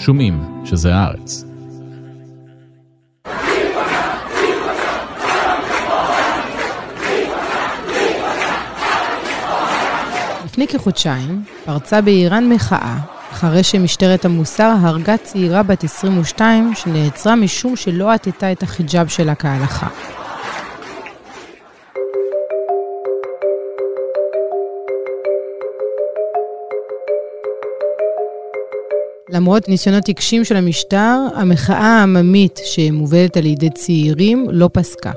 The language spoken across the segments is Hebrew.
שומעים שזה הארץ. לפני כחודשיים פרצה באיראן מחאה אחרי שמשטרת המוסר הרגה צעירה בת 22 שנעצרה משום שלא עטתה את החיג'אב שלה כהלכה. למרות ניסיונות עיקשים של המשטר, המחאה העממית שמובלת על ידי צעירים לא פסקה.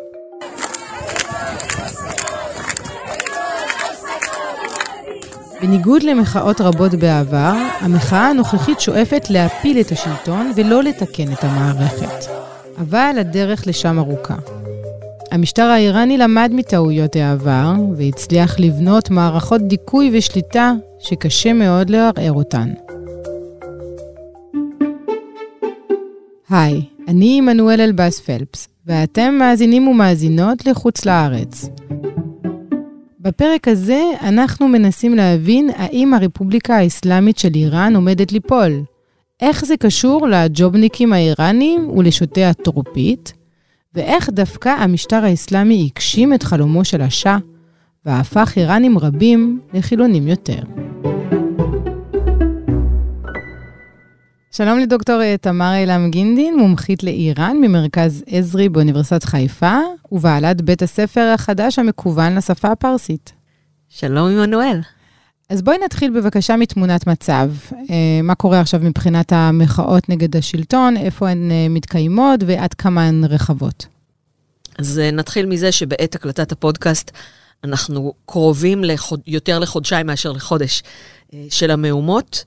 בניגוד למחאות רבות בעבר, המחאה הנוכחית שואפת להפיל את השלטון ולא לתקן את המערכת. אבל הדרך לשם ארוכה. המשטר האיראני למד מטעויות העבר והצליח לבנות מערכות דיכוי ושליטה שקשה מאוד לערער אותן. היי, אני עמנואל אלבאס פלפס, ואתם מאזינים ומאזינות לחוץ לארץ. בפרק הזה אנחנו מנסים להבין האם הרפובליקה האסלאמית של איראן עומדת ליפול. איך זה קשור לג'ובניקים האיראנים ולשוטי הטרופית, ואיך דווקא המשטר האסלאמי הגשים את חלומו של השאה, והפך איראנים רבים לחילונים יותר. שלום לדוקטור אה, תמר אילם גינדין, מומחית לאיראן ממרכז עזרי באוניברסיטת חיפה, ובעלת בית הספר החדש המקוון לשפה הפרסית. שלום עמנואל. אז בואי נתחיל בבקשה מתמונת מצב. אה, מה קורה עכשיו מבחינת המחאות נגד השלטון, איפה הן אה, מתקיימות ועד כמה הן רחבות? אז נתחיל מזה שבעת הקלטת הפודקאסט אנחנו קרובים לחוד... יותר לחודשיים מאשר לחודש של המהומות.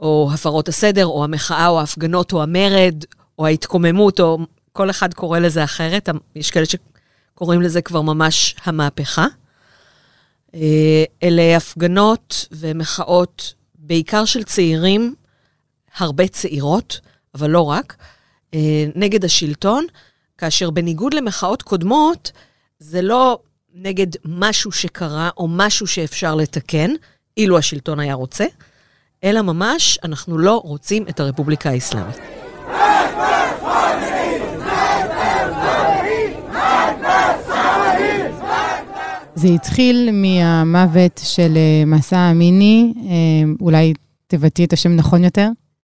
או הפרות הסדר, או המחאה, או ההפגנות, או המרד, או ההתקוממות, או כל אחד קורא לזה אחרת. יש כאלה שקוראים לזה כבר ממש המהפכה. אה, אלה הפגנות ומחאות, בעיקר של צעירים, הרבה צעירות, אבל לא רק, אה, נגד השלטון, כאשר בניגוד למחאות קודמות, זה לא נגד משהו שקרה או משהו שאפשר לתקן, אילו השלטון היה רוצה, אלא ממש, אנחנו לא רוצים את הרפובליקה האסלאמית. זה התחיל מהמוות של אה, מסע אמיני, אה, אולי תבטאי את השם נכון יותר?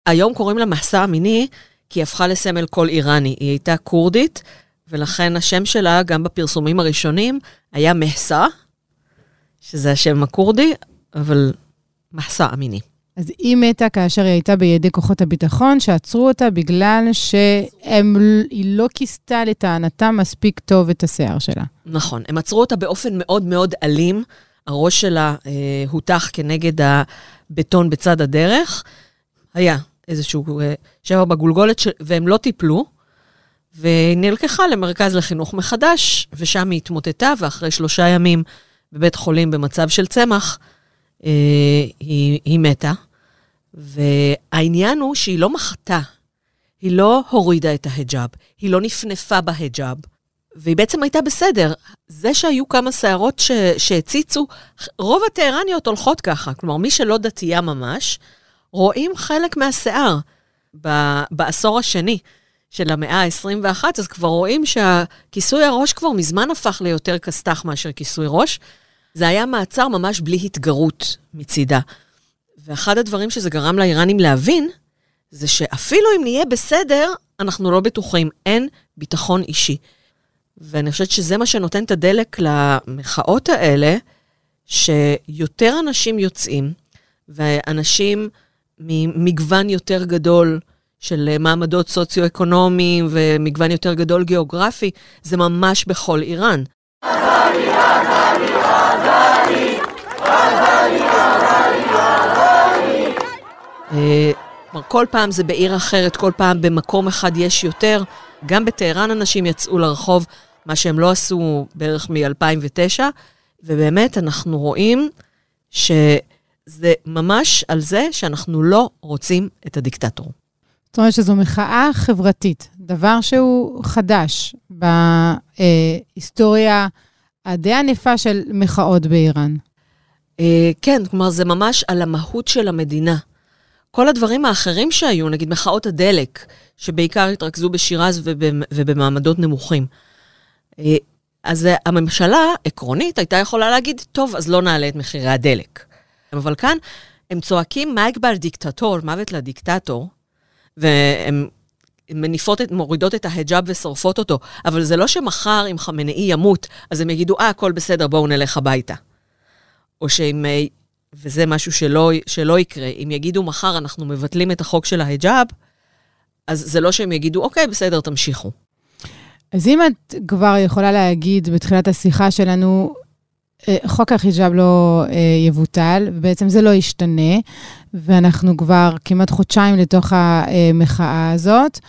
היום קוראים לה מסע אמיני כי היא הפכה לסמל קול איראני. היא הייתה כורדית, ולכן השם שלה, גם בפרסומים הראשונים, היה מהסה, שזה השם הכורדי, אבל מסע אמיני. אז היא מתה כאשר היא הייתה בידי כוחות הביטחון, שעצרו אותה בגלל שהיא לא כיסתה לטענתה מספיק טוב את השיער שלה. נכון, הם עצרו אותה באופן מאוד מאוד אלים. הראש שלה אה, הותח כנגד הבטון בצד הדרך. היה איזשהו אה, שבע בגולגולת, ש... והם לא טיפלו, והיא נלקחה למרכז לחינוך מחדש, ושם היא התמוטטה, ואחרי שלושה ימים בבית חולים במצב של צמח, אה, היא, היא מתה. והעניין הוא שהיא לא מחתה, היא לא הורידה את ההיג'אב, היא לא נפנפה בהיג'אב, והיא בעצם הייתה בסדר. זה שהיו כמה שערות ש... שהציצו, רוב הטהרניות הולכות ככה. כלומר, מי שלא דתייה ממש, רואים חלק מהשיער. ב... בעשור השני של המאה ה-21, אז כבר רואים שהכיסוי הראש כבר מזמן הפך ליותר כסת"ח מאשר כיסוי ראש. זה היה מעצר ממש בלי התגרות מצידה. ואחד הדברים שזה גרם לאיראנים להבין, זה שאפילו אם נהיה בסדר, אנחנו לא בטוחים, אין ביטחון אישי. ואני חושבת שזה מה שנותן את הדלק למחאות האלה, שיותר אנשים יוצאים, ואנשים ממגוון יותר גדול של מעמדות סוציו-אקונומיים ומגוון יותר גדול גיאוגרפי, זה ממש בכל איראן. אה, כלומר, כל פעם זה בעיר אחרת, כל פעם במקום אחד יש יותר. גם בטהרן אנשים יצאו לרחוב, מה שהם לא עשו בערך מ-2009, ובאמת אנחנו רואים שזה ממש על זה שאנחנו לא רוצים את הדיקטטור. זאת אומרת שזו מחאה חברתית, דבר שהוא חדש בהיסטוריה הדי ענפה של מחאות באיראן. אה, כן, כלומר, זה ממש על המהות של המדינה. כל הדברים האחרים שהיו, נגיד מחאות הדלק, שבעיקר התרכזו בשירז ובמעמדות נמוכים. אה, אז הממשלה, עקרונית, הייתה יכולה להגיד, טוב, אז לא נעלה את מחירי הדלק. אבל כאן הם צועקים מייגבר דיקטטור, מוות לדיקטטור, והם מניפות, את, מורידות את ההיג'אב ושורפות אותו, אבל זה לא שמחר אם חמנאי ימות, אז הם יגידו, אה, הכל בסדר, בואו נלך הביתה. או שאם, אה, וזה משהו שלא, שלא יקרה, אם יגידו מחר אנחנו מבטלים את החוק של ההיג'אב, אז זה לא שהם יגידו, אוקיי, בסדר, תמשיכו. אז אם את כבר יכולה להגיד בתחילת השיחה שלנו, אה, חוק החיג'אב לא אה, יבוטל, ובעצם זה לא ישתנה, ואנחנו כבר כמעט חודשיים לתוך המחאה הזאת,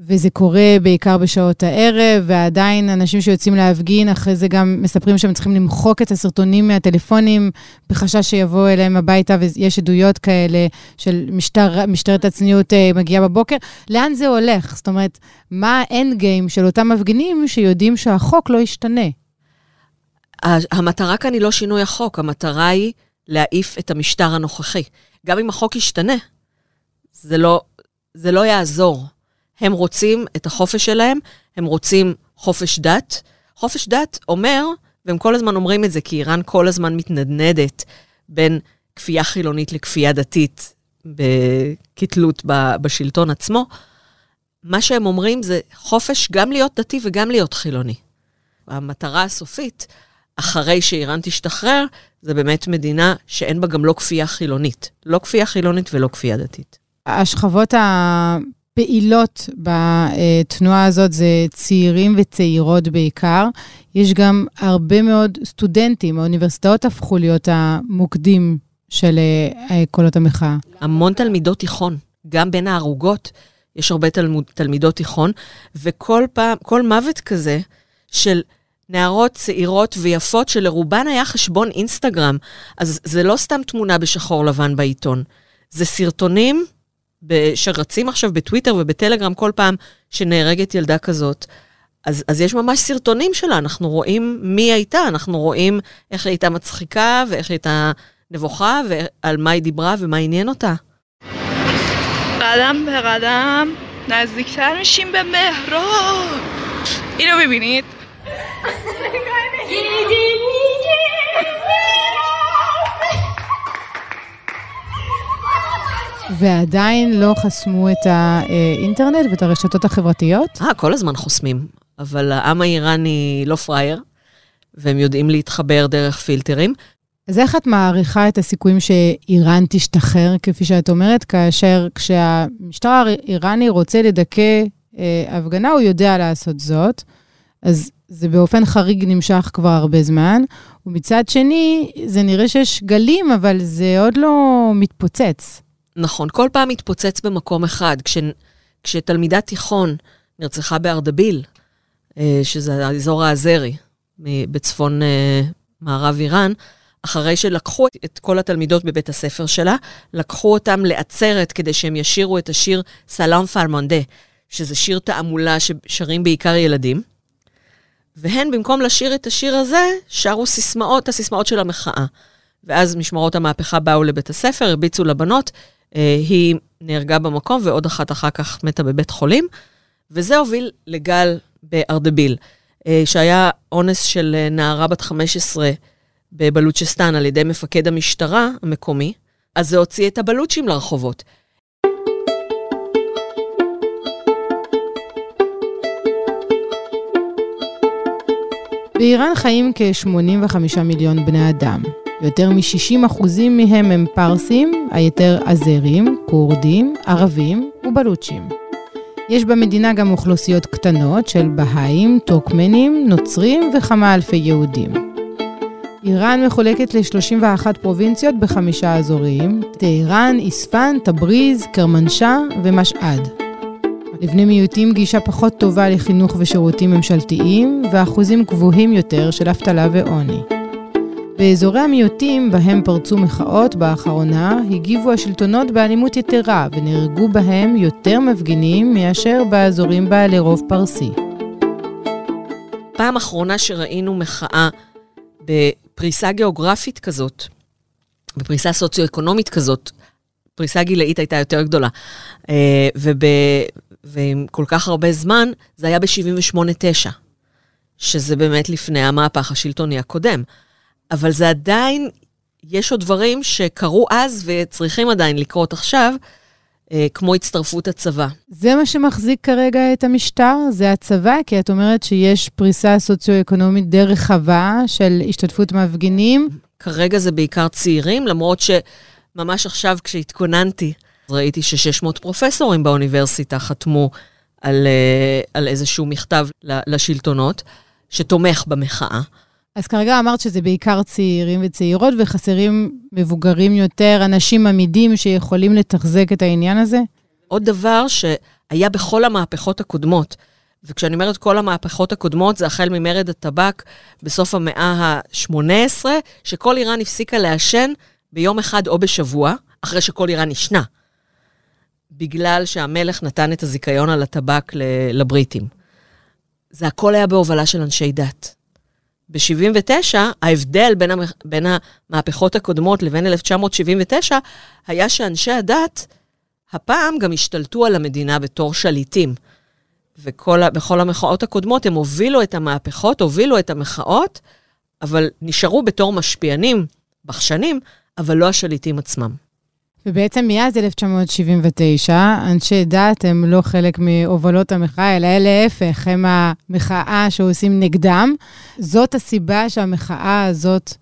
וזה קורה בעיקר בשעות הערב, ועדיין אנשים שיוצאים להפגין, אחרי זה גם מספרים שהם צריכים למחוק את הסרטונים מהטלפונים, בחשש שיבואו אליהם הביתה, ויש עדויות כאלה של משטר, משטרת הצניעות אה, מגיעה בבוקר. לאן זה הולך? זאת אומרת, מה האנד גיים של אותם מפגינים שיודעים שהחוק לא ישתנה? המטרה כאן היא לא שינוי החוק, המטרה היא להעיף את המשטר הנוכחי. גם אם החוק ישתנה, זה לא, זה לא יעזור. הם רוצים את החופש שלהם, הם רוצים חופש דת. חופש דת אומר, והם כל הזמן אומרים את זה, כי איראן כל הזמן מתנדנדת בין כפייה חילונית לכפייה דתית כתלות בשלטון עצמו. מה שהם אומרים זה חופש גם להיות דתי וגם להיות חילוני. המטרה הסופית, אחרי שאיראן תשתחרר, זה באמת מדינה שאין בה גם לא כפייה חילונית. לא כפייה חילונית ולא כפייה דתית. השכבות הפעילות בתנועה הזאת זה צעירים וצעירות בעיקר. יש גם הרבה מאוד סטודנטים, האוניברסיטאות הפכו להיות המוקדים של אה, קולות המחאה. המון תלמידות תיכון, גם בין הערוגות יש הרבה תלמוד, תלמידות תיכון, וכל פעם, כל מוות כזה של נערות צעירות ויפות שלרובן היה חשבון אינסטגרם, אז זה לא סתם תמונה בשחור לבן בעיתון, זה סרטונים שרצים עכשיו בטוויטר ובטלגרם כל פעם שנהרגת ילדה כזאת. אז, אז יש ממש סרטונים שלה, אנחנו רואים מי היא הייתה, אנחנו רואים איך היא הייתה מצחיקה ואיך היא הייתה נבוכה ועל מה היא דיברה ומה עניין אותה. قدم به قدم نزدیکتر میشیم به مهراب اینو ببینید ועדיין לא חסמו את האינטרנט ואת הרשתות החברתיות? אה, כל הזמן חוסמים. אבל העם האיראני לא פראייר, והם יודעים להתחבר דרך פילטרים. אז איך את מעריכה את הסיכויים שאיראן תשתחרר, כפי שאת אומרת, כאשר כשהמשטר האיראני רוצה לדכא אה, הפגנה, הוא יודע לעשות זאת. אז זה באופן חריג נמשך כבר הרבה זמן, ומצד שני, זה נראה שיש גלים, אבל זה עוד לא מתפוצץ. נכון, כל פעם מתפוצץ במקום אחד. כש, כשתלמידת תיכון נרצחה בארדביל, אה, שזה האזור האזרי בצפון אה, מערב איראן, אחרי שלקחו את כל התלמידות בבית הספר שלה, לקחו אותם לעצרת כדי שהם ישירו את השיר סלאם פרמונדה, שזה שיר תעמולה ששרים בעיקר ילדים. והן, במקום לשיר את השיר הזה, שרו סיסמאות, הסיסמאות של המחאה. ואז משמרות המהפכה באו לבית הספר, הרביצו לבנות, היא נהרגה במקום, ועוד אחת אחר כך מתה בבית חולים, וזה הוביל לגל בארדביל, אה, שהיה אונס של אה, נערה בת 15 בבלוצ'סטן על ידי מפקד המשטרה המקומי, אז זה הוציא את הבלוצ'ים לרחובות. באיראן חיים כ-85 מיליון בני אדם. יותר מ-60% מהם הם פרסים, היתר אזרים, כורדים, ערבים ובלוצ'ים. יש במדינה גם אוכלוסיות קטנות של בהאים, טוקמנים, נוצרים וכמה אלפי יהודים. איראן מחולקת ל-31 פרובינציות בחמישה אזורים, טהרן, איספן, תבריז, קרמנשה ומשעד. לבני מיעוטים גישה פחות טובה לחינוך ושירותים ממשלתיים, ואחוזים גבוהים יותר של אבטלה ועוני. באזורי המיעוטים בהם פרצו מחאות באחרונה, הגיבו השלטונות באלימות יתרה ונהרגו בהם יותר מפגינים מאשר באזורים בעלי רוב פרסי. פעם אחרונה שראינו מחאה בפריסה גיאוגרפית כזאת, בפריסה סוציו-אקונומית כזאת, הפריסה הגילאית הייתה יותר גדולה. אה, וב, ועם כל כך הרבה זמן, זה היה ב-78-9, שזה באמת לפני המהפך השלטוני הקודם. אבל זה עדיין, יש עוד דברים שקרו אז וצריכים עדיין לקרות עכשיו, אה, כמו הצטרפות הצבא. זה מה שמחזיק כרגע את המשטר? זה הצבא? כי את אומרת שיש פריסה סוציו-אקונומית די רחבה של השתתפות מפגינים. כרגע זה בעיקר צעירים, למרות שממש עכשיו כשהתכוננתי, ראיתי ש-600 פרופסורים באוניברסיטה חתמו על, אה, על איזשהו מכתב לשלטונות, שתומך במחאה. אז כרגע אמרת שזה בעיקר צעירים וצעירות, וחסרים מבוגרים יותר, אנשים עמידים שיכולים לתחזק את העניין הזה? עוד דבר שהיה בכל המהפכות הקודמות, וכשאני אומרת כל המהפכות הקודמות, זה החל ממרד הטבק בסוף המאה ה-18, שכל איראן הפסיקה לעשן ביום אחד או בשבוע, אחרי שכל איראן נשנה, בגלל שהמלך נתן את הזיכיון על הטבק לבריטים. זה הכל היה בהובלה של אנשי דת. ב-79, ההבדל בין, המ... בין המהפכות הקודמות לבין 1979, היה שאנשי הדת, הפעם גם השתלטו על המדינה בתור שליטים. ובכל המחאות הקודמות הם הובילו את המהפכות, הובילו את המחאות, אבל נשארו בתור משפיענים, בחשנים, אבל לא השליטים עצמם. ובעצם מאז 1979, אנשי דת הם לא חלק מהובלות המחאה, אלא להפך, הם המחאה שעושים נגדם. זאת הסיבה שהמחאה הזאת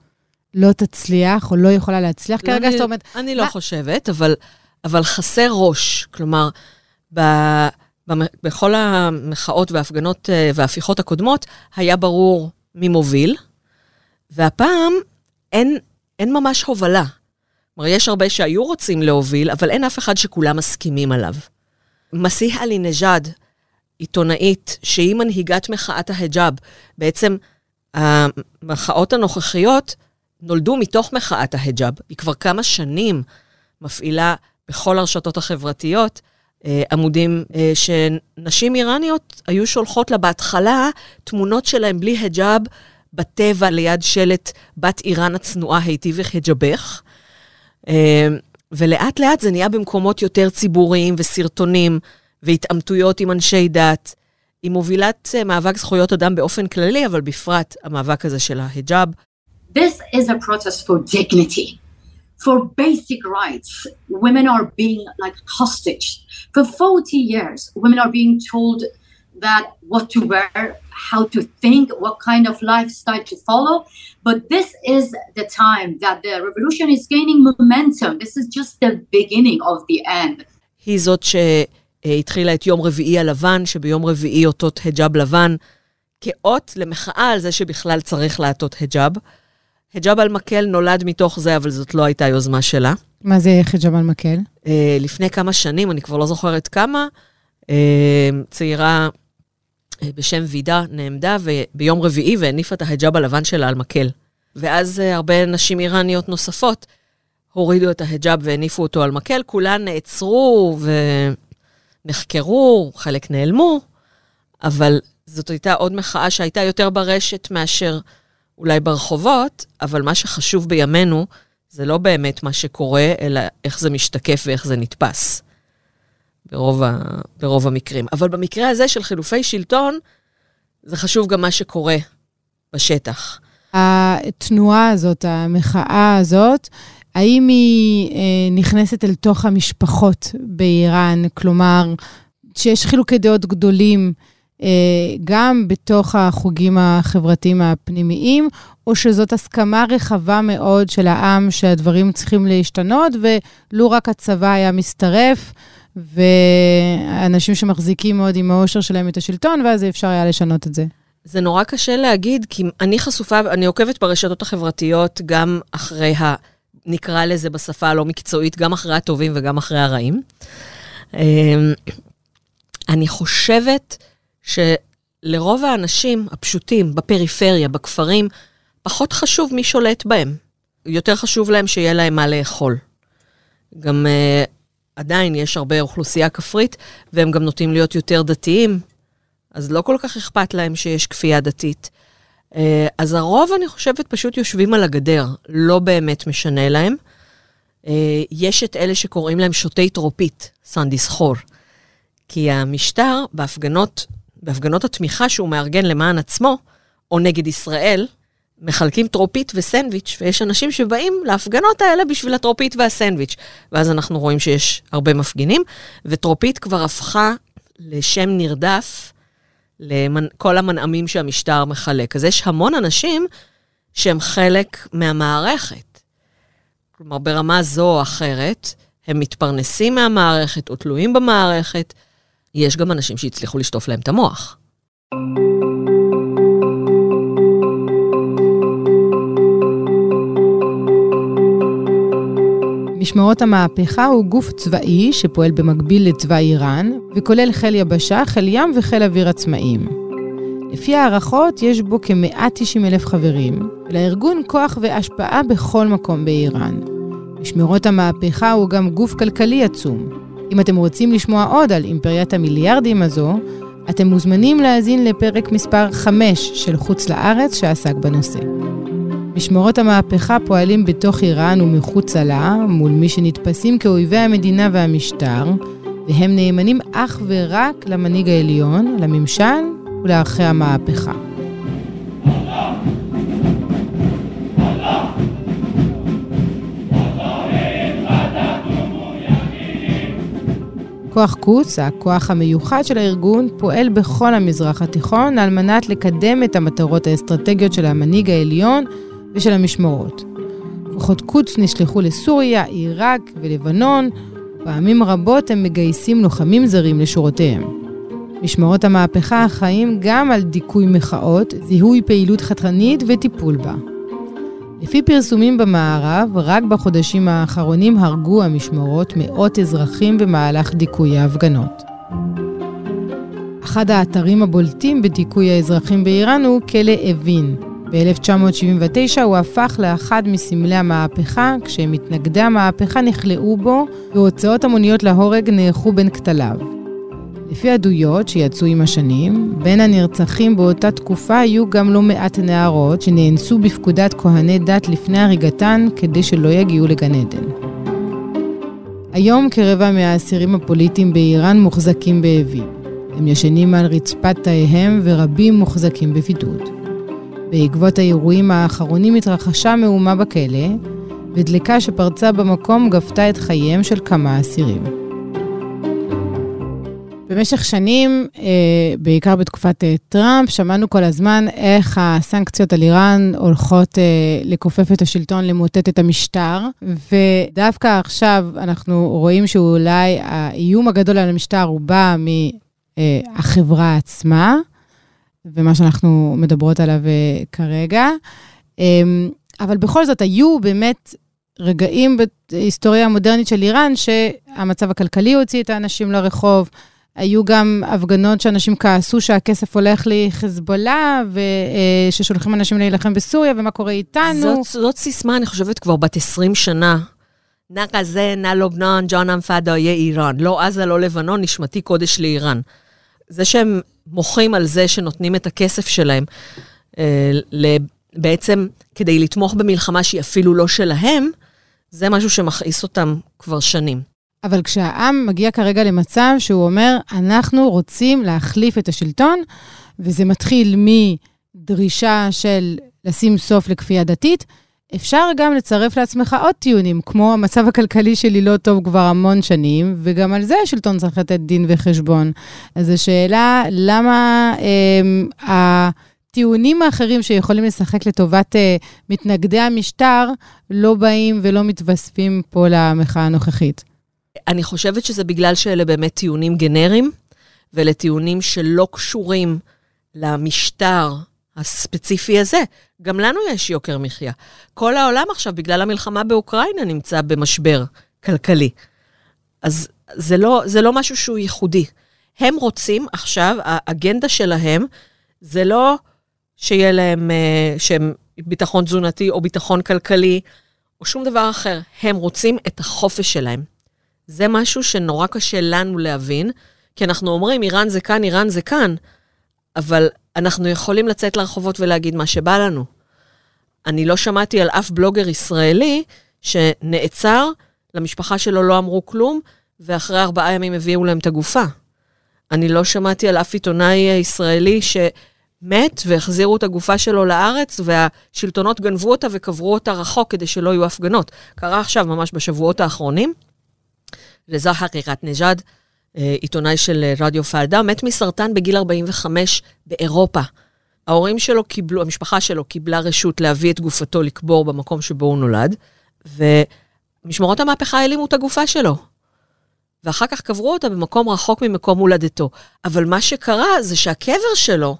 לא תצליח, או לא יכולה להצליח לא כרגע, זאת אומרת... אני לא חושבת, אבל, אבל חסר ראש. כלומר, ב... בכל המחאות וההפגנות אה, וההפיכות הקודמות, היה ברור מי מוביל, והפעם אין, אין ממש הובלה. כלומר, יש הרבה שהיו רוצים להוביל, אבל אין אף אחד שכולם מסכימים עליו. מסיח עלי נג'אד, עיתונאית, שהיא מנהיגת מחאת ההיג'אב, בעצם המחאות הנוכחיות נולדו מתוך מחאת ההיג'אב. היא כבר כמה שנים מפעילה בכל הרשתות החברתיות אה, עמודים אה, שנשים איראניות היו שולחות לה בהתחלה תמונות שלהם בלי היג'אב בטבע ליד שלט בת איראן הצנועה היטיבך היג'בך. אמ, ולאט לאט זה נהיה במקומות יותר ציבוריים וסרטונים והתעמתויות עם אנשי דת. היא מובילת אה, מאבק זכויות אדם באופן כללי, אבל בפרט המאבק הזה של ההיג'אב. This is a protest for dignity, for basic rights. Women are being like hostage. For 40 years, women are being told that what to wear, how to think, what kind of lifestyle to follow. But this is the time that the revolution is gaining momentum. This is just the beginning of the end. היא זאת שהתחילה את יום רביעי הלבן, שביום רביעי אותות היג'אב לבן, כאות למחאה על זה שבכלל צריך לעטות היג'אב. היג'אב על מקל נולד מתוך זה, אבל זאת לא הייתה יוזמה שלה. מה זה היג'אב על מקל? לפני כמה שנים, אני כבר לא זוכרת כמה, צעירה בשם וידה נעמדה ביום רביעי והניפה את ההיג'אב הלבן שלה על מקל. ואז אה, הרבה נשים איראניות נוספות הורידו את ההיג'אב והניפו אותו על מקל, כולן נעצרו ונחקרו, חלק נעלמו, אבל זאת הייתה עוד מחאה שהייתה יותר ברשת מאשר אולי ברחובות, אבל מה שחשוב בימינו זה לא באמת מה שקורה, אלא איך זה משתקף ואיך זה נתפס. ברוב, ה, ברוב המקרים. אבל במקרה הזה של חילופי שלטון, זה חשוב גם מה שקורה בשטח. התנועה הזאת, המחאה הזאת, האם היא אה, נכנסת אל תוך המשפחות באיראן? כלומר, שיש חילוקי דעות גדולים אה, גם בתוך החוגים החברתיים הפנימיים, או שזאת הסכמה רחבה מאוד של העם שהדברים צריכים להשתנות, ולו רק הצבא היה מצטרף, ואנשים שמחזיקים מאוד עם האושר שלהם את השלטון, ואז אפשר היה לשנות את זה. זה נורא קשה להגיד, כי אני חשופה, אני עוקבת ברשתות החברתיות גם אחרי ה... נקרא לזה בשפה הלא מקצועית, גם אחרי הטובים וגם אחרי הרעים. אמ, אני חושבת שלרוב האנשים הפשוטים בפריפריה, בכפרים, פחות חשוב מי שולט בהם. יותר חשוב להם שיהיה להם מה לאכול. גם uh, עדיין יש הרבה אוכלוסייה כפרית, והם גם נוטים להיות יותר דתיים, אז לא כל כך אכפת להם שיש כפייה דתית. אה, אז הרוב, אני חושבת, פשוט יושבים על הגדר, לא באמת משנה להם. אה, יש את אלה שקוראים להם שותי טרופית, סנדיס חור. כי המשטר, בהפגנות, בהפגנות התמיכה שהוא מארגן למען עצמו, או נגד ישראל, מחלקים טרופית וסנדוויץ', ויש אנשים שבאים להפגנות האלה בשביל הטרופית והסנדוויץ'. ואז אנחנו רואים שיש הרבה מפגינים, וטרופית כבר הפכה לשם נרדף לכל המנעמים שהמשטר מחלק. אז יש המון אנשים שהם חלק מהמערכת. כלומר, ברמה זו או אחרת, הם מתפרנסים מהמערכת או תלויים במערכת. יש גם אנשים שהצליחו לשטוף להם את המוח. משמרות המהפכה הוא גוף צבאי שפועל במקביל לצבא איראן, וכולל חיל יבשה, חיל ים וחיל אוויר עצמאיים. לפי הערכות, יש בו כ-190 אלף חברים, ולארגון כוח והשפעה בכל מקום באיראן. משמרות המהפכה הוא גם גוף כלכלי עצום. אם אתם רוצים לשמוע עוד על אימפריית המיליארדים הזו, אתם מוזמנים להאזין לפרק מספר 5 של חוץ לארץ שעסק בנושא. משמרות המהפכה פועלים בתוך איראן ומחוצה לה, מול מי שנתפסים כאויבי המדינה והמשטר, והם נאמנים אך ורק למנהיג העליון, לממשל ולערכי המהפכה. כוח קוץ, הכוח המיוחד של הארגון, פועל בכל המזרח התיכון על מנת לקדם את המטרות האסטרטגיות של המנהיג העליון ושל המשמרות. כוחות קוץ נשלחו לסוריה, עיראק ולבנון, פעמים רבות הם מגייסים לוחמים זרים לשורותיהם. משמרות המהפכה אחראים גם על דיכוי מחאות, זיהוי פעילות חתרנית וטיפול בה. לפי פרסומים במערב, רק בחודשים האחרונים הרגו המשמרות מאות אזרחים במהלך דיכוי ההפגנות. אחד האתרים הבולטים בדיכוי האזרחים באיראן הוא כלא אבין, ב-1979 הוא הפך לאחד מסמלי המהפכה, כשמתנגדי המהפכה נכלאו בו, והוצאות המוניות להורג נערכו בין כתליו. לפי עדויות שיצאו עם השנים, בין הנרצחים באותה תקופה היו גם לא מעט נערות שנאנסו בפקודת כהני דת לפני הריגתן כדי שלא יגיעו לגן עדן. היום כרבע מהאסירים הפוליטיים באיראן מוחזקים באבי. הם ישנים על רצפת תאיהם ורבים מוחזקים בבידוד. בעקבות האירועים האחרונים התרחשה מהומה בכלא, ודלקה שפרצה במקום גבתה את חייהם של כמה אסירים. במשך שנים, אה, בעיקר בתקופת אה, טראמפ, שמענו כל הזמן איך הסנקציות על איראן הולכות אה, לכופף את השלטון, למוטט את המשטר, ודווקא עכשיו אנחנו רואים שאולי האיום הגדול על המשטר הוא בא מהחברה עצמה. ומה שאנחנו מדברות עליו אה, כרגע. אמ, אבל בכל זאת, היו באמת רגעים בהיסטוריה המודרנית של איראן, שהמצב הכלכלי הוציא את האנשים לרחוב. היו גם הפגנות שאנשים כעסו שהכסף הולך לחזבאללה, וששולחים אה, אנשים להילחם בסוריה, ומה קורה איתנו. זאת, זאת סיסמה, אני חושבת, כבר בת 20 שנה. נא כזה, נא לובנון, ג'ון אמפאדו, יהיה איראן. לא עזה, לא לבנון, נשמתי קודש לאיראן. זה שהם מוחים על זה שנותנים את הכסף שלהם אה, בעצם כדי לתמוך במלחמה שהיא אפילו לא שלהם, זה משהו שמכעיס אותם כבר שנים. אבל כשהעם מגיע כרגע למצב שהוא אומר, אנחנו רוצים להחליף את השלטון, וזה מתחיל מדרישה של לשים סוף לכפייה דתית, אפשר גם לצרף לעצמך עוד טיעונים, כמו המצב הכלכלי שלי לא טוב כבר המון שנים, וגם על זה השלטון צריך לתת דין וחשבון. אז השאלה, למה אה, הטיעונים האחרים שיכולים לשחק לטובת אה, מתנגדי המשטר, לא באים ולא מתווספים פה למחאה הנוכחית? אני חושבת שזה בגלל שאלה באמת טיעונים גנריים, ואלה טיעונים שלא קשורים למשטר הספציפי הזה. גם לנו יש יוקר מחיה. כל העולם עכשיו, בגלל המלחמה באוקראינה, נמצא במשבר כלכלי. אז זה לא, זה לא משהו שהוא ייחודי. הם רוצים עכשיו, האגנדה שלהם, זה לא שיהיה להם אה, שהם ביטחון תזונתי או ביטחון כלכלי, או שום דבר אחר. הם רוצים את החופש שלהם. זה משהו שנורא קשה לנו להבין, כי אנחנו אומרים, איראן זה כאן, איראן זה כאן, אבל אנחנו יכולים לצאת לרחובות ולהגיד מה שבא לנו. אני לא שמעתי על אף בלוגר ישראלי שנעצר למשפחה שלו לא אמרו כלום, ואחרי ארבעה ימים הביאו להם את הגופה. אני לא שמעתי על אף עיתונאי ישראלי שמת והחזירו את הגופה שלו לארץ, והשלטונות גנבו אותה וקברו אותה רחוק כדי שלא יהיו הפגנות. קרה עכשיו, ממש בשבועות האחרונים. לזר חקיקת נג'אד, עיתונאי של אה, רדיו פלדה, מת מסרטן בגיל 45 באירופה. ההורים שלו קיבלו, המשפחה שלו קיבלה רשות להביא את גופתו לקבור במקום שבו הוא נולד, ומשמרות המהפכה העלימו את הגופה שלו. ואחר כך קברו אותה במקום רחוק ממקום הולדתו. אבל מה שקרה זה שהקבר שלו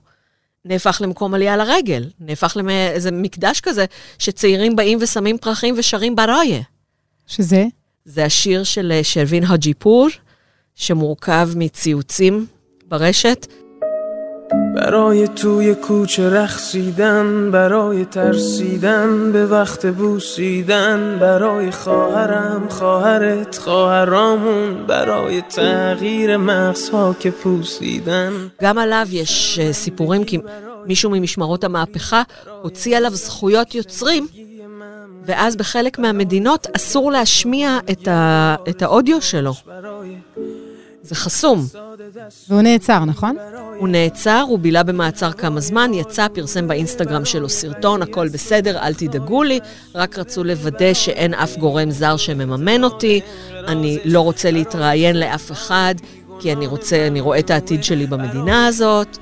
נהפך למקום עלייה לרגל, נהפך לאיזה מקדש כזה, שצעירים באים ושמים פרחים ושרים בראיה. שזה? זה השיר של אה, שרווין הג'יפור, שמורכב מציוצים ברשת. برای توی کوچه رخصیدن برای ترسیدن به وقت بوسیدن برای خواهرم خواهرت خواهرامون برای تغییر مغزها که پوسیدن גם עליו יש אה, סיפורים, כי מישהו ממשמרות המהפכה הוציא עליו זכויות יוצרים, ואז בחלק מהמדינות אסור להשמיע את, ה, את האודיו שלו. זה חסום. והוא נעצר, נכון? הוא נעצר, הוא בילה במעצר כמה זמן, יצא, פרסם באינסטגרם שלו סרטון, הכל בסדר, אל תדאגו לי, רק רצו לוודא שאין אף גורם זר שמממן אותי, אני לא רוצה להתראיין לאף אחד, כי אני רוצה, אני רואה את העתיד שלי במדינה הזאת.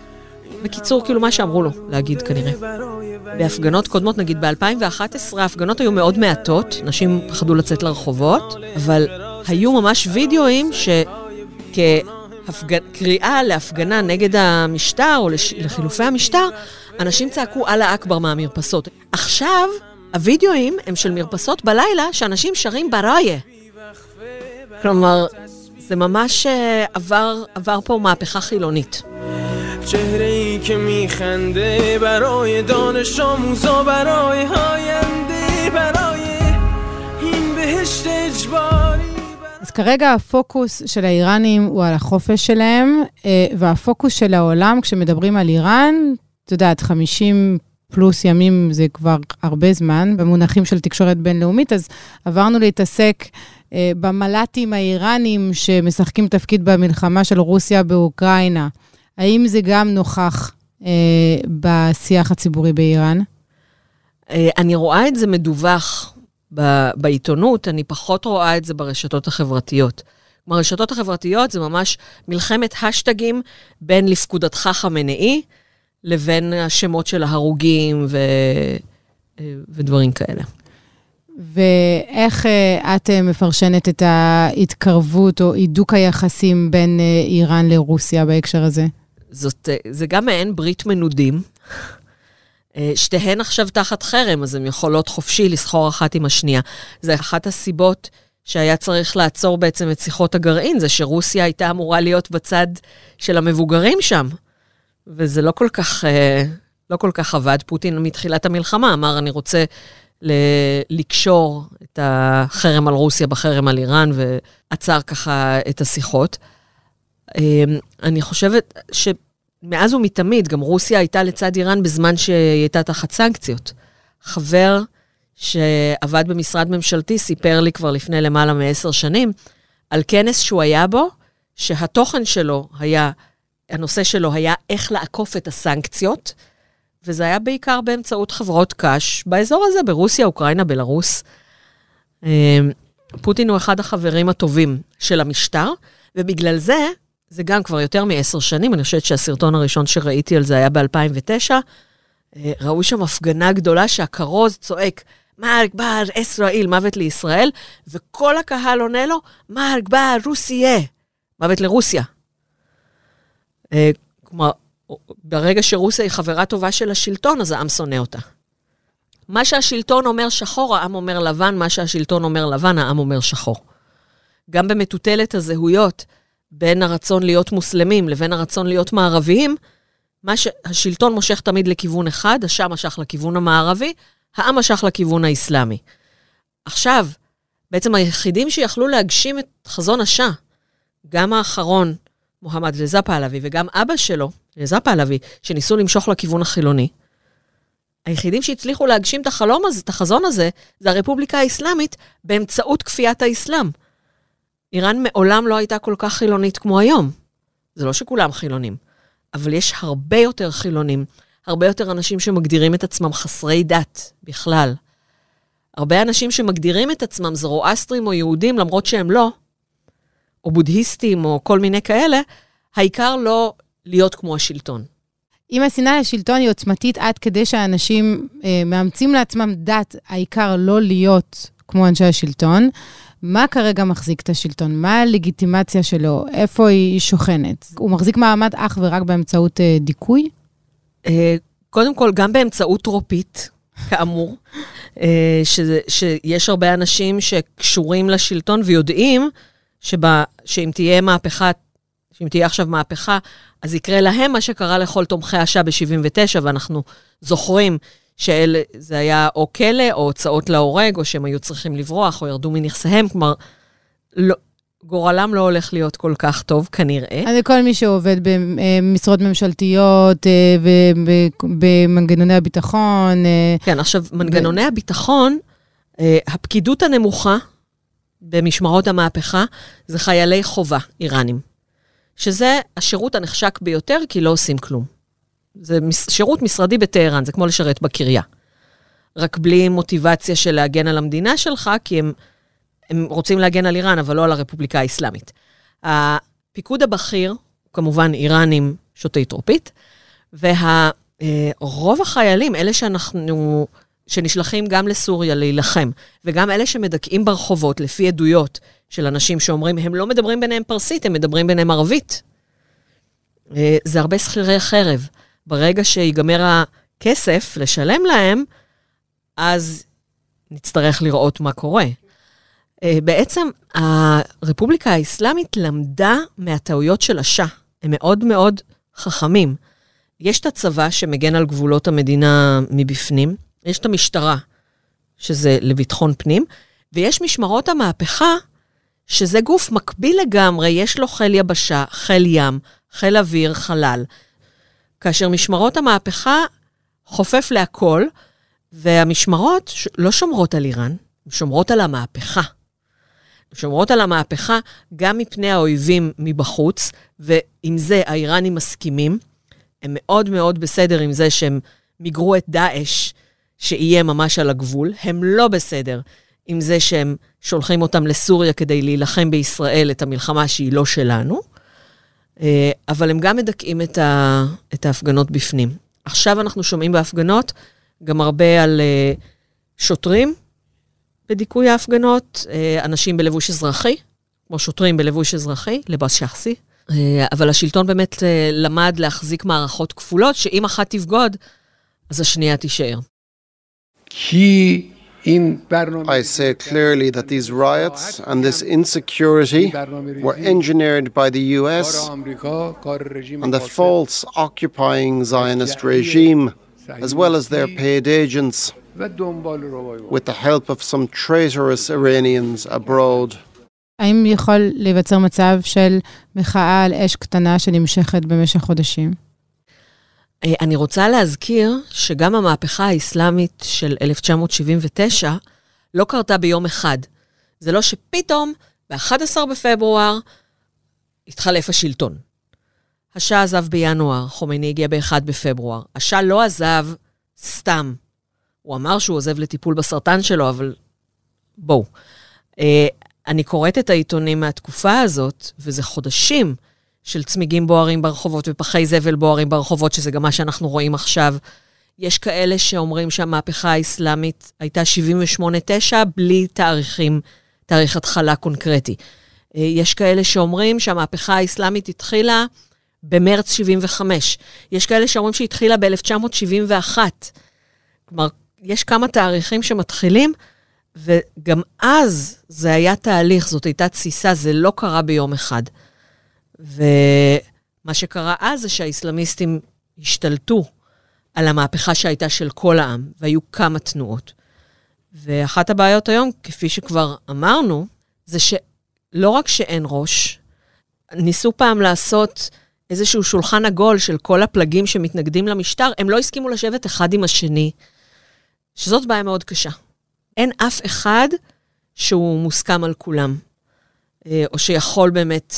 בקיצור, כאילו מה שאמרו לו להגיד כנראה. בהפגנות קודמות, נגיד ב-2011, ההפגנות היו מאוד מעטות, נשים פחדו לצאת לרחובות, אבל היו ממש וידאוים שכקריאה להפגנה נגד המשטר או לש... לחילופי המשטר, אנשים צעקו אללה אכבר מהמרפסות. עכשיו, הווידאוים הם של מרפסות בלילה שאנשים שרים בראיה. כלומר, זה ממש אה, עבר, עבר פה מהפכה חילונית. چهره ای که میخنده برای دانش آموزا برای آینده برای این بهشت اجباری אז כרגע הפוקוס של האיראנים הוא על החופש שלהם, אה, והפוקוס של העולם, כשמדברים על איראן, את יודעת, 50 פלוס ימים זה כבר הרבה זמן, במונחים של תקשורת בינלאומית, אז עברנו להתעסק אה, במל"טים האיראנים שמשחקים תפקיד במלחמה של רוסיה באוקראינה. האם זה גם נוכח אה, בשיח הציבורי באיראן? אני רואה את זה מדווח ב- בעיתונות, אני פחות רואה את זה ברשתות החברתיות. כלומר, הרשתות החברתיות זה ממש מלחמת השטגים בין לפקודתך חמנאי לבין השמות של ההרוגים ו... אה, ודברים כאלה. ואיך אה, את אה, מפרשנת את ההתקרבות או הידוק היחסים בין איראן לרוסיה בהקשר הזה? זאת, זה גם מעין ברית מנודים. אה, שתיהן עכשיו תחת חרם, אז הן יכולות חופשי לסחור אחת עם השנייה. זה אחת הסיבות שהיה צריך לעצור בעצם את שיחות הגרעין, זה שרוסיה הייתה אמורה להיות בצד של המבוגרים שם. וזה לא כל כך, אה, לא כל כך עבד. פוטין מתחילת המלחמה אמר, אני רוצה ל- לקשור את החרם על רוסיה בחרם על איראן, ועצר ככה את השיחות. אמ, אני חושבת שמאז ומתמיד, גם רוסיה הייתה לצד איראן בזמן שהיא הייתה תחת סנקציות. חבר שעבד במשרד ממשלתי סיפר לי כבר לפני למעלה מעשר שנים על כנס שהוא היה בו, שהתוכן שלו היה, הנושא שלו היה איך לעקוף את הסנקציות, וזה היה בעיקר באמצעות חברות קש באזור הזה, ברוסיה, אוקראינה, בלרוס. אמ, פוטין הוא אחד החברים הטובים של המשטר, ובגלל זה זה גם כבר יותר מעשר שנים, אני חושבת שהסרטון הראשון שראיתי על זה היה ב-2009. ראו שם הפגנה גדולה שהכרוז צועק, מרק בר ישראל, מוות לישראל, וכל הקהל עונה לו, מרק בר רוסיה, מוות לרוסיה. אה, כלומר, ברגע שרוסיה היא חברה טובה של השלטון, אז העם שונא אותה. מה שהשלטון אומר שחור, העם אומר לבן, מה שהשלטון אומר לבן, העם אומר שחור. גם במטוטלת הזהויות, בין הרצון להיות מוסלמים לבין הרצון להיות מערביים, מה שהשלטון מושך תמיד לכיוון אחד, השם משך לכיוון המערבי, העם משך לכיוון האסלאמי. עכשיו, בעצם היחידים שיכלו להגשים את חזון השאה, גם האחרון, מוחמד רזה פהלוי, וגם אבא שלו, רזה פהלוי, שניסו למשוך לכיוון החילוני, היחידים שהצליחו להגשים את החלום הזה, את החזון הזה, זה הרפובליקה האסלאמית באמצעות כפיית האסלאם. איראן מעולם לא הייתה כל כך חילונית כמו היום. זה לא שכולם חילונים, אבל יש הרבה יותר חילונים, הרבה יותר אנשים שמגדירים את עצמם חסרי דת בכלל. הרבה אנשים שמגדירים את עצמם זרואסטרים או יהודים, למרות שהם לא, או בודהיסטים או כל מיני כאלה, העיקר לא להיות כמו השלטון. אם השנאה לשלטון היא עוצמתית עד כדי שאנשים אה, מאמצים לעצמם דת, העיקר לא להיות כמו אנשי השלטון, מה כרגע מחזיק את השלטון? מה הלגיטימציה שלו? איפה היא שוכנת? הוא מחזיק מעמד אך ורק באמצעות אה, דיכוי? אה, קודם כל, גם באמצעות טרופית, כאמור, אה, שזה, שיש הרבה אנשים שקשורים לשלטון ויודעים שבה, שאם תהיה מהפכה, שאם תהיה עכשיו מהפכה, אז יקרה להם מה שקרה לכל תומכי השעה ב-79, ואנחנו זוכרים שזה היה או כלא, או הוצאות להורג, או שהם היו צריכים לברוח, או ירדו מנכסיהם, כלומר, לא, גורלם לא הולך להיות כל כך טוב, כנראה. אז כל מי שעובד במשרות ממשלתיות, אה, במנגנוני הביטחון. אה, כן, עכשיו, מנגנוני ו... הביטחון, אה, הפקידות הנמוכה במשמרות המהפכה זה חיילי חובה איראנים, שזה השירות הנחשק ביותר, כי לא עושים כלום. זה שירות משרדי בטהרן, זה כמו לשרת בקריה. רק בלי מוטיבציה של להגן על המדינה שלך, כי הם, הם רוצים להגן על איראן, אבל לא על הרפובליקה האסלאמית. הפיקוד הבכיר, כמובן איראנים שותי טרופית, ורוב החיילים, אלה שאנחנו, שנשלחים גם לסוריה להילחם, וגם אלה שמדכאים ברחובות, לפי עדויות של אנשים שאומרים, הם לא מדברים ביניהם פרסית, הם מדברים ביניהם ערבית. אה, זה הרבה שכירי חרב. ברגע שיגמר הכסף לשלם להם, אז נצטרך לראות מה קורה. אה, בעצם הרפובליקה האסלאמית למדה מהטעויות של השאה. הם מאוד מאוד חכמים. יש את הצבא שמגן על גבולות המדינה מבפנים, יש את המשטרה, שזה לביטחון פנים, ויש משמרות המהפכה, שזה גוף מקביל לגמרי, יש לו חיל יבשה, חיל ים, חיל אוויר, חלל. כאשר משמרות המהפכה חופף להכל, והמשמרות לא שומרות על איראן, הן שומרות על המהפכה. הן שומרות על המהפכה גם מפני האויבים מבחוץ, ועם זה האיראנים מסכימים. הם מאוד מאוד בסדר עם זה שהם מיגרו את דאעש, שיהיה ממש על הגבול. הם לא בסדר עם זה שהם שולחים אותם לסוריה כדי להילחם בישראל את המלחמה שהיא לא שלנו. אה, אבל הם גם מדכאים את, ה, את ההפגנות בפנים. עכשיו אנחנו שומעים בהפגנות גם הרבה על אה, שוטרים בדיכוי ההפגנות, אה, אנשים בלבוש אזרחי, כמו שוטרים בלבוש אזרחי, לבוס שחסי. אבל השלטון באמת למד להחזיק מערכות כפולות, שאם אחת תבגוד, אז השנייה תישאר. כי I say clearly that these riots and this insecurity were engineered by the US and the false occupying Zionist regime, as well as their paid agents, with the help of some traitorous Iranians abroad. האם יכול להיווצר מצב של מחאה על אש קטנה שנמשכת במשך חודשים? אה, אני רוצה להזכיר שגם המהפכה האסלאמית של 1979 לא קרתה ביום אחד. זה לא שפתאום ב-11 בפברואר התחלף השלטון. השאה עזב בינואר, חומייני הגיע ב-1 בפברואר. השאה לא עזב סתם. הוא אמר שהוא עוזב לטיפול בסרטן שלו, אבל בואו. אה, אני קוראת את העיתונים מהתקופה הזאת, וזה חודשים של צמיגים בוערים ברחובות ופחי זבל בוערים ברחובות, שזה גם מה שאנחנו רואים עכשיו. יש כאלה שאומרים שהמהפכה האסלאמית הייתה 78-9 בלי תאריכים, תאריך התחלה קונקרטי. אה, יש כאלה שאומרים שהמהפכה האסלאמית התחילה במרץ 75. יש כאלה שאומרים שהיא התחילה ב-1971. כלומר, יש כמה תאריכים שמתחילים, וגם אז זה היה תהליך, זאת הייתה תסיסה, זה לא קרה ביום אחד. ומה שקרה אז זה שהאיסלאמיסטים השתלטו על המהפכה שהייתה של כל העם, והיו כמה תנועות. ואחת הבעיות היום, כפי שכבר אמרנו, זה שלא רק שאין ראש, ניסו פעם לעשות איזשהו שולחן עגול של כל הפלגים שמתנגדים למשטר, הם לא הסכימו לשבת אחד עם השני שזאת בעיה מאוד קשה. אין אף אחד שהוא מוסכם על כולם, אה, או שיכול באמת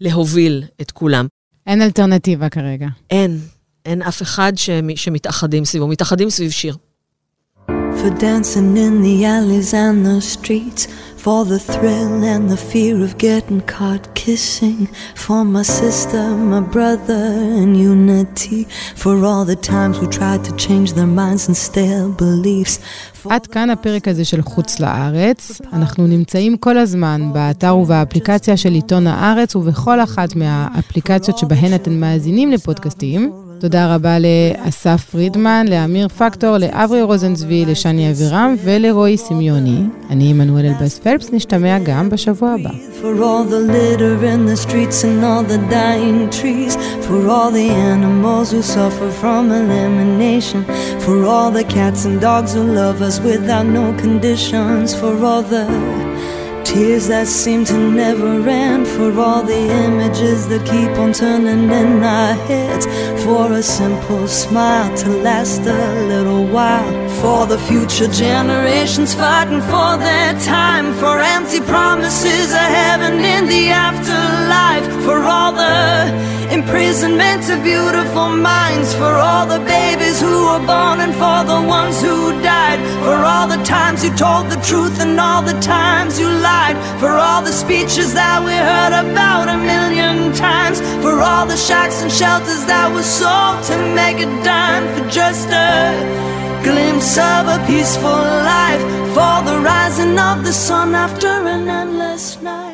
להוביל את כולם. אין אלטרנטיבה כרגע. אין. אין אף אחד שמתאחדים סביבו, מתאחדים סביב שיר. For dancing in the alleys and the streets For the thrill and the fear of getting caught kissing For my sister, my brother and unity For all the times we tried to change their minds and stale beliefs עד כאן הפרק הזה של חוץ לארץ. אנחנו נמצאים כל הזמן באתר ובאפליקציה של עיתון הארץ ובכל אחת מהאפליקציות שבהן אתם מאזינים לפודקאסטים. תודה רבה לאסף פרידמן, לאמיר פקטור, לאברי רוזנצבי, לשני אבירם ולרועי סמיוני. אני עמנואל אלבאס פלפס, נשתמע גם בשבוע הבא. Tears that seem to never end for all the images that keep on turning in our heads. For a simple smile to last a little while. For the future generations fighting for their time. For empty promises of heaven in the afterlife. For all the imprisonment of beautiful minds for all the babies who were born and for the ones who died. For all the times you told the truth and all the times you lied. For all the speeches that we heard about a million times. For all the shacks and shelters that were sold to make a dime. For just a glimpse of a peaceful life. For the rising of the sun after an endless night